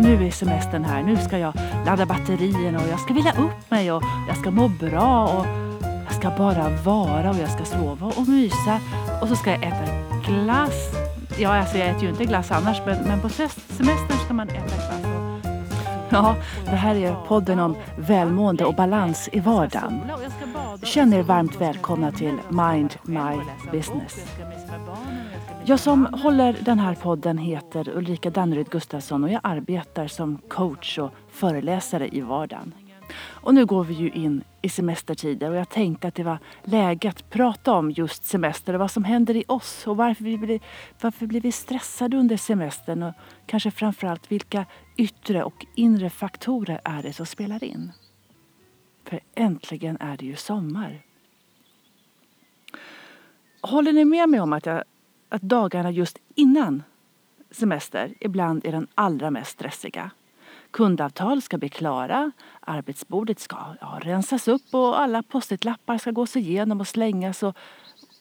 nu är semestern här. Nu ska jag ladda batterierna och jag ska vila upp mig och jag ska må bra och jag ska bara vara och jag ska sova och mysa och så ska jag äta glass. Ja, alltså jag äter ju inte glass annars men, men på semestern ska man äta glass. Ja, det här är podden om välmående och balans i vardagen. Känn er varmt välkomna till Mind My Business. Jag som håller den här podden heter Ulrika Danneryd Gustafsson och jag arbetar som coach och föreläsare i vardagen. Och nu går vi ju in i semestertider och jag tänkte att det var läge att prata om just semester och vad som händer i oss och varför vi blir, varför blir vi stressade under semestern och kanske framförallt vilka yttre och inre faktorer är det som spelar in. För äntligen är det ju sommar. Håller ni med mig om att, jag, att dagarna just innan semester ibland är den allra mest stressiga? Kundavtal ska bli klara, arbetsbordet ska ja, rensas upp och alla postitlappar ska gås igenom och slängas och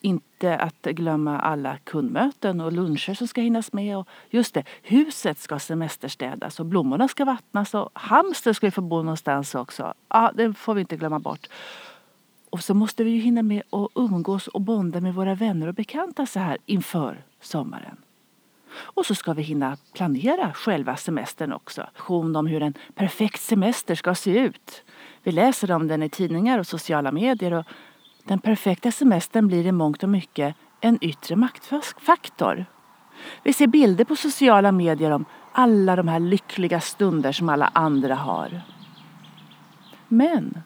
inte att glömma alla kundmöten och luncher som ska hinnas med. Och just det, huset ska semesterstädas och blommorna ska vattnas och hamster ska ju få bo någonstans också. Ja, det får vi inte glömma bort. Och så måste vi ju hinna med att umgås och bonda med våra vänner och bekanta så här inför sommaren. Och så ska vi hinna planera själva semestern också. Om hur en perfekt semester ska se ut. Vi läser om den i tidningar och sociala medier och den perfekta semestern blir i mångt och mycket en yttre maktfaktor. Vi ser bilder på sociala medier om alla de här lyckliga stunder som alla andra har. Men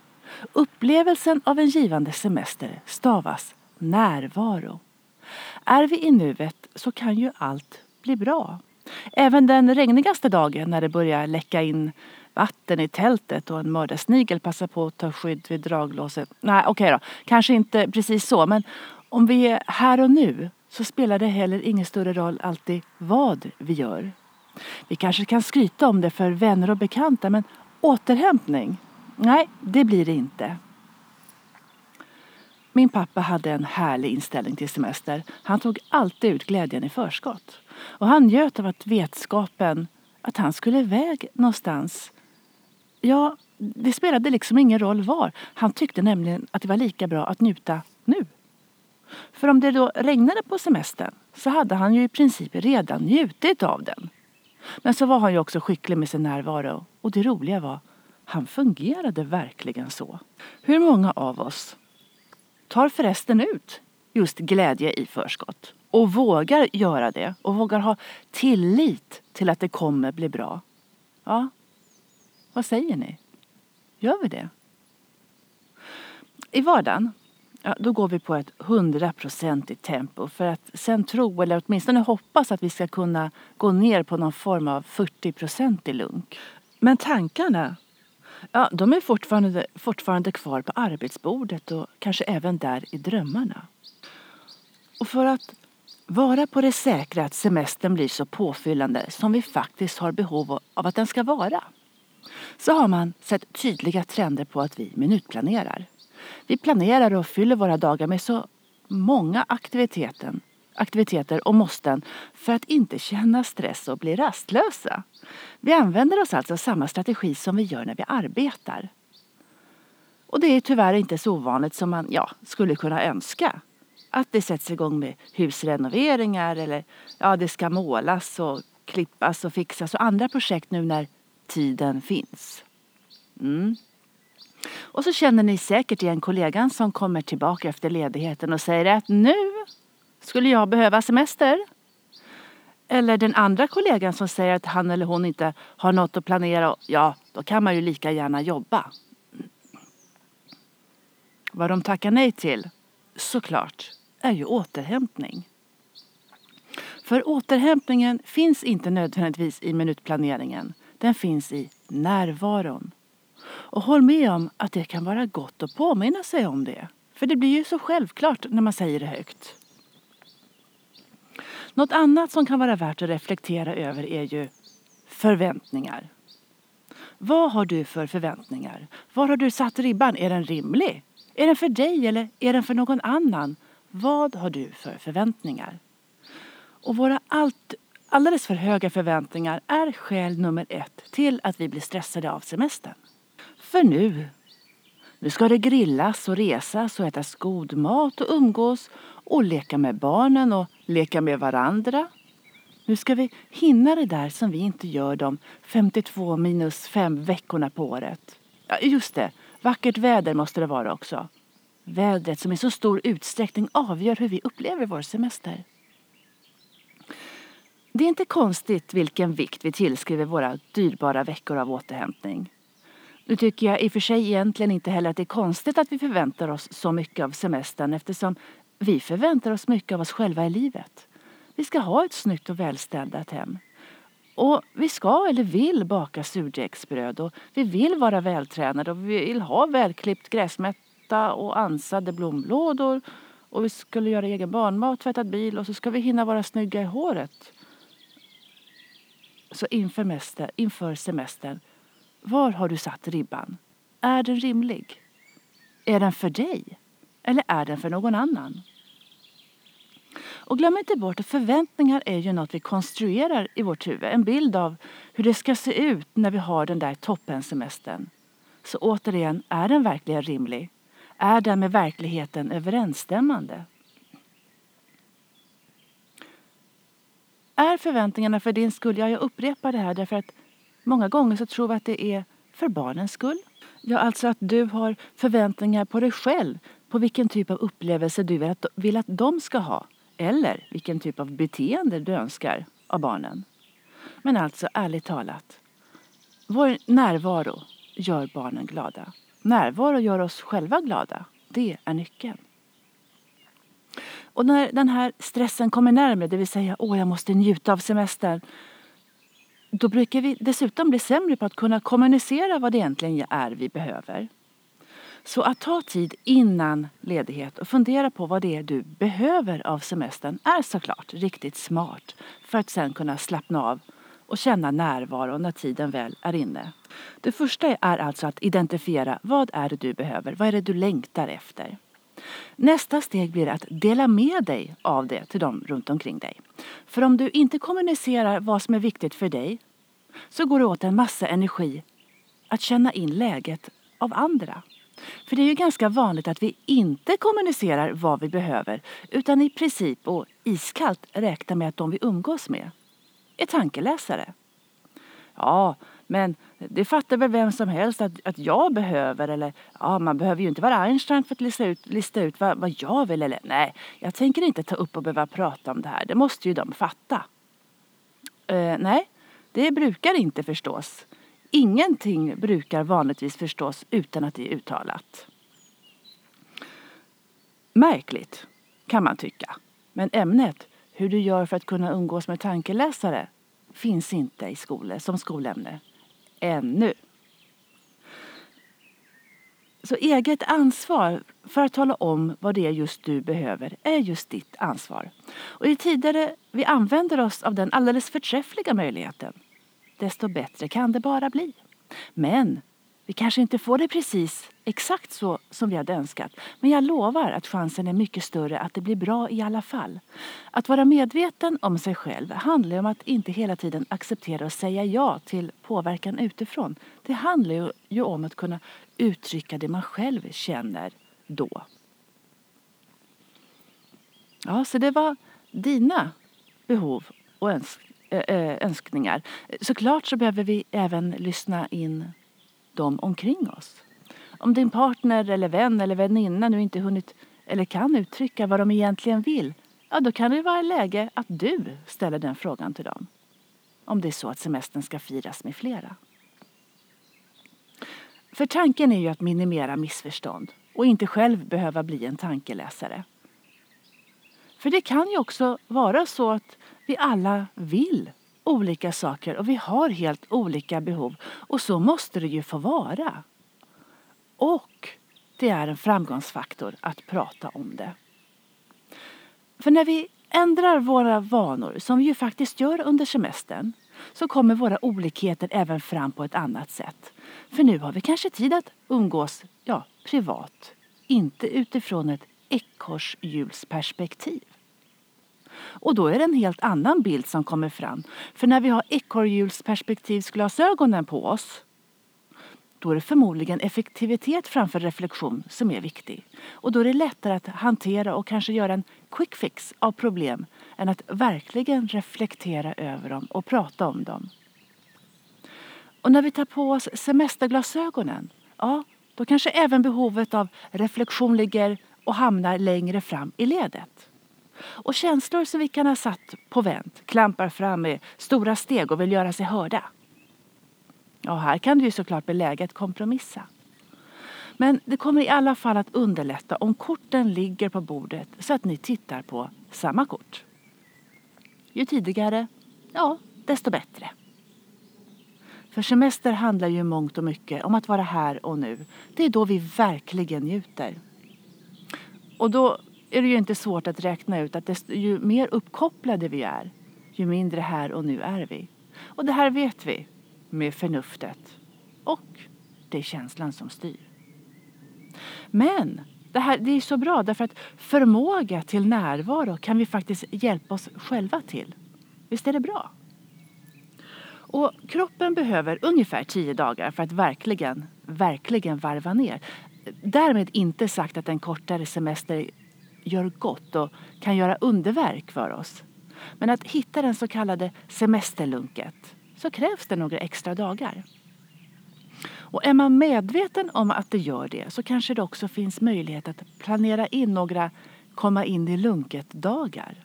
upplevelsen av en givande semester stavas närvaro. Är vi i nuet så kan ju allt bli bra. Även den regnigaste dagen när det börjar läcka in vatten i tältet och en mördarsnigel passar på att ta skydd vid draglåset. Nej, okej okay då. Kanske inte precis så, men om vi är här och nu så spelar det heller ingen större roll alltid vad vi gör. Vi kanske kan skryta om det för vänner och bekanta, men återhämtning? Nej, det blir det inte. Min pappa hade en härlig inställning till semester. Han tog alltid ut glädjen i förskott. Och han njöt av att vetskapen att han skulle iväg någonstans. Ja, det spelade liksom ingen roll var. Han tyckte nämligen att det var lika bra att njuta nu. För om det då regnade på semestern så hade han ju i princip redan njutit av den. Men så var han ju också skicklig med sin närvaro. Och det roliga var, han fungerade verkligen så. Hur många av oss tar förresten ut just glädje i förskott och vågar göra det och vågar ha tillit till att det kommer bli bra. Ja, vad säger ni? Gör vi det? I vardagen, ja, då går vi på ett hundraprocentigt tempo för att sen tro, eller åtminstone hoppas att vi ska kunna gå ner på någon form av 40% i lunk. Men tankarna, ja, de är fortfarande, fortfarande kvar på arbetsbordet och kanske även där i drömmarna. Och för att vara på det säkra att semestern blir så påfyllande som vi faktiskt har behov av att den ska vara så har man sett tydliga trender på att vi minutplanerar. Vi planerar och fyller våra dagar med så många aktiviteter, aktiviteter och måsten för att inte känna stress och bli rastlösa. Vi använder oss alltså av samma strategi som vi gör när vi arbetar. Och det är tyvärr inte så ovanligt som man ja, skulle kunna önska att det sätts igång med husrenoveringar eller ja, det ska målas och klippas och fixas och andra projekt nu när tiden finns. Mm. Och så känner ni säkert igen kollegan som kommer tillbaka efter ledigheten och säger att nu skulle jag behöva semester. Eller den andra kollegan som säger att han eller hon inte har något att planera. Ja, då kan man ju lika gärna jobba. Vad de tackar nej till, såklart, är ju återhämtning. För återhämtningen finns inte nödvändigtvis i minutplaneringen. Den finns i närvaron. Och håll med om att det kan vara gott att påminna sig om det. För det blir ju så självklart när man säger det högt. Något annat som kan vara värt att reflektera över är ju förväntningar. Vad har du för förväntningar? Var har du satt ribban? Är den rimlig? Är den för dig eller är den för någon annan? Vad har du för förväntningar? Och våra allt, Alldeles för höga förväntningar är skäl nummer ett till att vi blir stressade av semestern. För nu, nu ska det grillas och resas och ätas god mat och umgås och leka med barnen och leka med varandra. Nu ska vi hinna det där som vi inte gör de 52 minus 5 veckorna på året. Ja, just det, vackert väder måste det vara också. Vädret som i så stor utsträckning avgör hur vi upplever vår semester. Det är inte konstigt vilken vikt vi tillskriver våra dyrbara veckor av återhämtning. Nu tycker jag i och för sig egentligen inte heller att det är konstigt att vi förväntar oss så mycket av semestern eftersom vi förväntar oss mycket av oss själva i livet. Vi ska ha ett snyggt och välstädat hem. Och vi ska eller vill baka surdegsbröd och vi vill vara vältränade och vi vill ha välklippt gräsmätta och ansade blomlådor och vi skulle göra egen barnmat, tvätta bil och så ska vi hinna vara snygga i håret. Så inför, mäster, inför semestern, var har du satt ribban? Är den rimlig? Är den för dig? Eller är den för någon annan? Och glöm inte bort att förväntningar är ju något vi konstruerar i vårt huvud. En bild av hur det ska se ut när vi har den där toppensemestern. Så återigen, är den verkligen rimlig? Är den med verkligheten överensstämmande? Är förväntningarna för din skull? Ja, jag upprepar det här därför att många gånger så tror vi att det är för barnens skull. Ja, alltså att du har förväntningar på dig själv, på vilken typ av upplevelse du vill att, vill att de ska ha eller vilken typ av beteende du önskar av barnen. Men alltså, ärligt talat, vår närvaro gör barnen glada. Närvaro gör oss själva glada. Det är nyckeln. Och när den här stressen kommer närmare, det vill säga åh, jag måste njuta av semestern, då brukar vi dessutom bli sämre på att kunna kommunicera vad det egentligen är vi behöver. Så att ta tid innan ledighet och fundera på vad det är du behöver av semestern är såklart riktigt smart för att sen kunna slappna av och känna närvaro när tiden väl är inne. Det första är alltså att identifiera vad är det du behöver, vad är det du längtar efter. Nästa steg blir att dela med dig av det till dem runt omkring dig. För om du inte kommunicerar vad som är viktigt för dig så går det åt en massa energi att känna in läget av andra. För det är ju ganska vanligt att vi inte kommunicerar vad vi behöver utan i princip och iskallt räknar med att de vi umgås med är tankeläsare. Ja, men det fattar väl vem som helst att, att jag behöver eller ja, man behöver ju inte vara Einstein för att lista ut, lista ut vad, vad jag vill eller nej, jag tänker inte ta upp och behöva prata om det här, det måste ju de fatta. Uh, nej, det brukar inte förstås. Ingenting brukar vanligtvis förstås utan att det är uttalat. Märkligt, kan man tycka. Men ämnet, hur du gör för att kunna umgås med tankeläsare, finns inte i skolor som skolämne. Ännu. Så eget ansvar för att tala om vad det är just du behöver är just ditt ansvar. Och ju tidigare vi använder oss av den alldeles förträffliga möjligheten desto bättre kan det bara bli. Men vi kanske inte får det precis exakt så som vi hade önskat. Men jag lovar att chansen är mycket större att det blir bra i alla fall. Att vara medveten om sig själv handlar om att inte hela tiden acceptera och säga ja till påverkan utifrån. Det handlar ju om att kunna uttrycka det man själv känner då. Ja, så det var dina behov och önskningar Eh, eh, önskningar. Såklart så behöver vi även lyssna in dem omkring oss. Om din partner eller vän eller väninna nu inte hunnit eller kan uttrycka vad de egentligen vill, ja då kan det vara läge att du ställer den frågan till dem. Om det är så att semestern ska firas med flera. För tanken är ju att minimera missförstånd och inte själv behöva bli en tankeläsare. För det kan ju också vara så att vi alla vill olika saker och vi har helt olika behov. Och så måste det ju få vara. Och det är en framgångsfaktor att prata om det. För när vi ändrar våra vanor, som vi ju faktiskt gör under semestern, så kommer våra olikheter även fram på ett annat sätt. För nu har vi kanske tid att umgås, ja, privat, inte utifrån ett ekorrhjulsperspektiv. Och då är det en helt annan bild som kommer fram. För när vi har ekorrhjulsperspektivsglasögonen på oss då är det förmodligen effektivitet framför reflektion som är viktig. Och då är det lättare att hantera och kanske göra en quick fix av problem än att verkligen reflektera över dem och prata om dem. Och när vi tar på oss semesterglasögonen, ja, då kanske även behovet av reflektion ligger och hamnar längre fram i ledet. Och känslor som vi kan ha satt på vänt klampar fram med stora steg och vill göra sig hörda. Ja, här kan det ju såklart bli läge att kompromissa. Men det kommer i alla fall att underlätta om korten ligger på bordet så att ni tittar på samma kort. Ju tidigare, ja, desto bättre. För semester handlar ju mångt och mycket om att vara här och nu. Det är då vi verkligen njuter. Och då är det ju inte svårt att räkna ut att desto, ju mer uppkopplade vi är, ju mindre här och nu är vi. Och det här vet vi med förnuftet. Och det är känslan som styr. Men det här det är så bra därför att förmåga till närvaro kan vi faktiskt hjälpa oss själva till. Visst är det bra? Och kroppen behöver ungefär tio dagar för att verkligen, verkligen varva ner. Därmed inte sagt att en kortare semester gör gott och kan göra underverk för oss. Men att hitta den så kallade semesterlunket så krävs det några extra dagar. Och är man medveten om att det gör det så kanske det också finns möjlighet att planera in några komma in i lunket-dagar.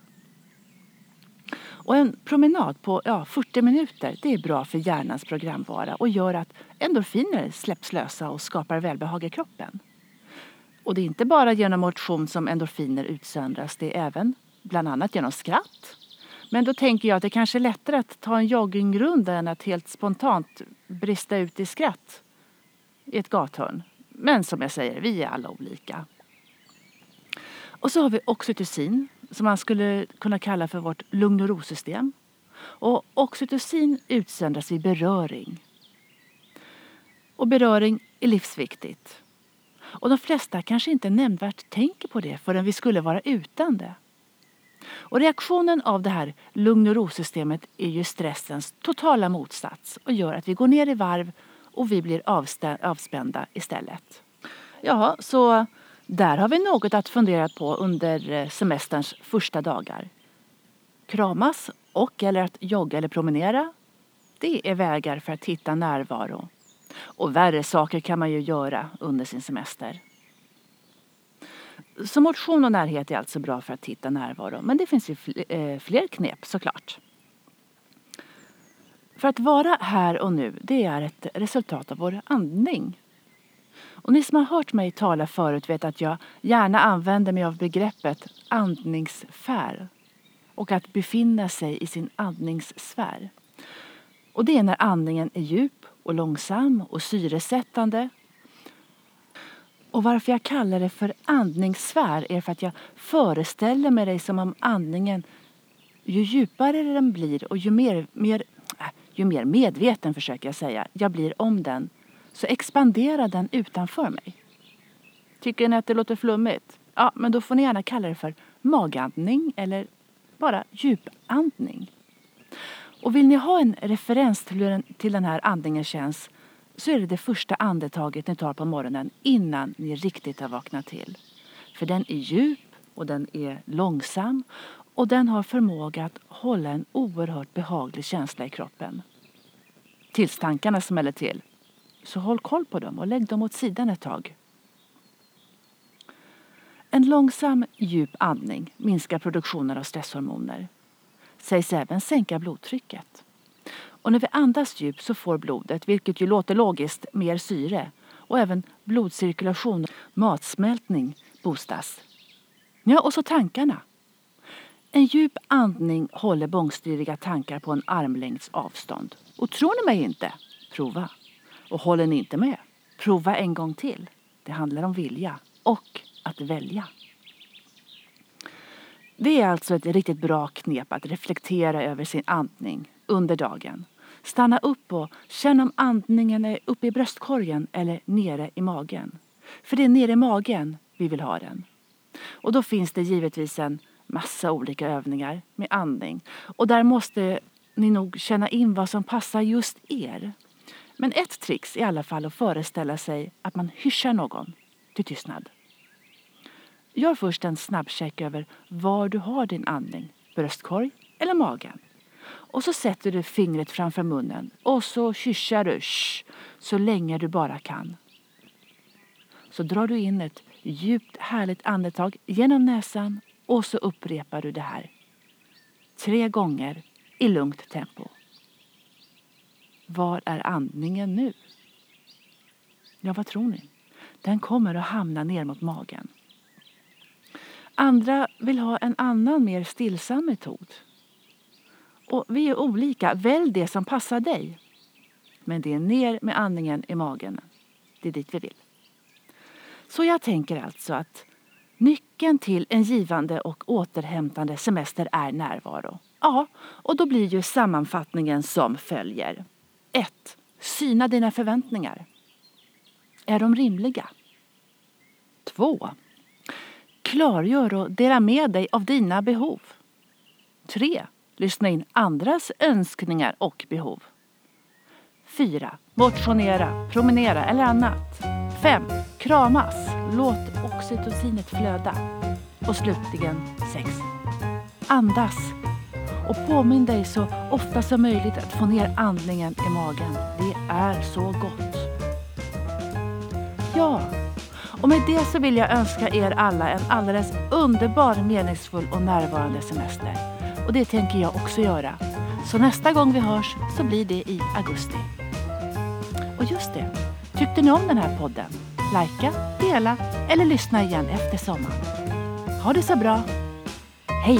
Och en promenad på ja, 40 minuter det är bra för hjärnans programvara och gör att endorfiner släpps lösa och skapar välbehag i kroppen. Och det är inte bara genom motion som endorfiner utsöndras, det är även bland annat genom skratt. Men då tänker jag att det kanske är lättare att ta en joggingrunda än att helt spontant brista ut i skratt i ett gathörn. Men som jag säger, vi är alla olika. Och så har vi oxytocin som man skulle kunna kalla för vårt lugn och ro-system. Och oxytocin utsöndras vid beröring. Och beröring är livsviktigt. Och de flesta kanske inte nämnvärt tänker på det förrän vi skulle vara utan det. Och reaktionen av det här lugn och ro-systemet är ju stressens totala motsats och gör att vi går ner i varv och vi blir avspända istället. Ja, så där har vi något att fundera på under eh, semesterns första dagar. Kramas och eller att jogga eller promenera. Det är vägar för att hitta närvaro. Och värre saker kan man ju göra under sin semester. Så motion och närhet är alltså bra för att hitta närvaro. Men det finns ju eh, fler knep såklart. För att vara här och nu, det är ett resultat av vår andning. Och ni som har hört mig tala förut vet att jag gärna använder mig av begreppet andningssfär och att befinna sig i sin andningssfär. Och det är när andningen är djup och långsam och syresättande. Och varför jag kallar det för andningssfär är för att jag föreställer mig det som om andningen, ju djupare den blir och ju mer, mer, äh, ju mer medveten, försöker jag säga, jag blir om den, så expanderar den utanför mig. Tycker ni att det låter flummigt? Ja, men då får ni gärna kalla det för magandning eller bara djupandning. Och vill ni ha en referens till hur den, till den här andningen känns så är det det första andetaget ni tar på morgonen innan ni riktigt har vaknat till. För den är djup och den är långsam och den har förmåga att hålla en oerhört behaglig känsla i kroppen. Tills tankarna smäller till. Så håll koll på dem och lägg dem åt sidan ett tag. En långsam, djup andning minskar produktionen av stresshormoner. Sägs även sänka blodtrycket. Och när vi andas djupt så får blodet, vilket ju låter logiskt, mer syre och även blodcirkulation, matsmältning boostas. Ja, och så tankarna. En djup andning håller bångstyriga tankar på en armlängds avstånd. Och tror ni mig inte? Prova. Och håller ni inte med? Prova en gång till. Det handlar om vilja och att välja. Det är alltså ett riktigt bra knep att reflektera över sin andning under dagen. Stanna upp och känn om andningen är uppe i bröstkorgen eller nere i magen. För det är nere i magen vi vill ha den. Och då finns det givetvis en massa olika övningar med andning. Och där måste ni nog känna in vad som passar just er. Men ett trix är i alla fall att föreställa sig att man hyschar någon till tystnad. Gör först en snabbcheck över var du har din andning, bröstkorg eller magen. Och så sätter du fingret framför munnen och så kyssar du shh, så länge du bara kan. Så drar du in ett djupt härligt andetag genom näsan och så upprepar du det här. Tre gånger i lugnt tempo. Var är andningen nu? Ja, vad tror ni? Den kommer att hamna ner mot magen. Andra vill ha en annan, mer stillsam metod. Och vi är olika. Välj det som passar dig. Men det är ner med andningen i magen. Det är dit vi vill. Så jag tänker alltså att nyckeln till en givande och återhämtande semester är närvaro. Ja, och då blir ju sammanfattningen som följer. 1. Syna dina förväntningar. Är de rimliga? 2. Klargör och dela med dig av dina behov. 3. Lyssna in andras önskningar och behov. 4. Motionera, promenera eller annat. 5. Kramas. Låt oxytocinet flöda. Och slutligen 6. Andas. Och påminn dig så ofta som möjligt att få ner andningen i magen. Det är så gott. Ja, och med det så vill jag önska er alla en alldeles underbar, meningsfull och närvarande semester. Och det tänker jag också göra. Så nästa gång vi hörs så blir det i augusti. Och just det, tyckte ni om den här podden? Lajka, dela eller lyssna igen efter sommaren. Ha det så bra. Hej!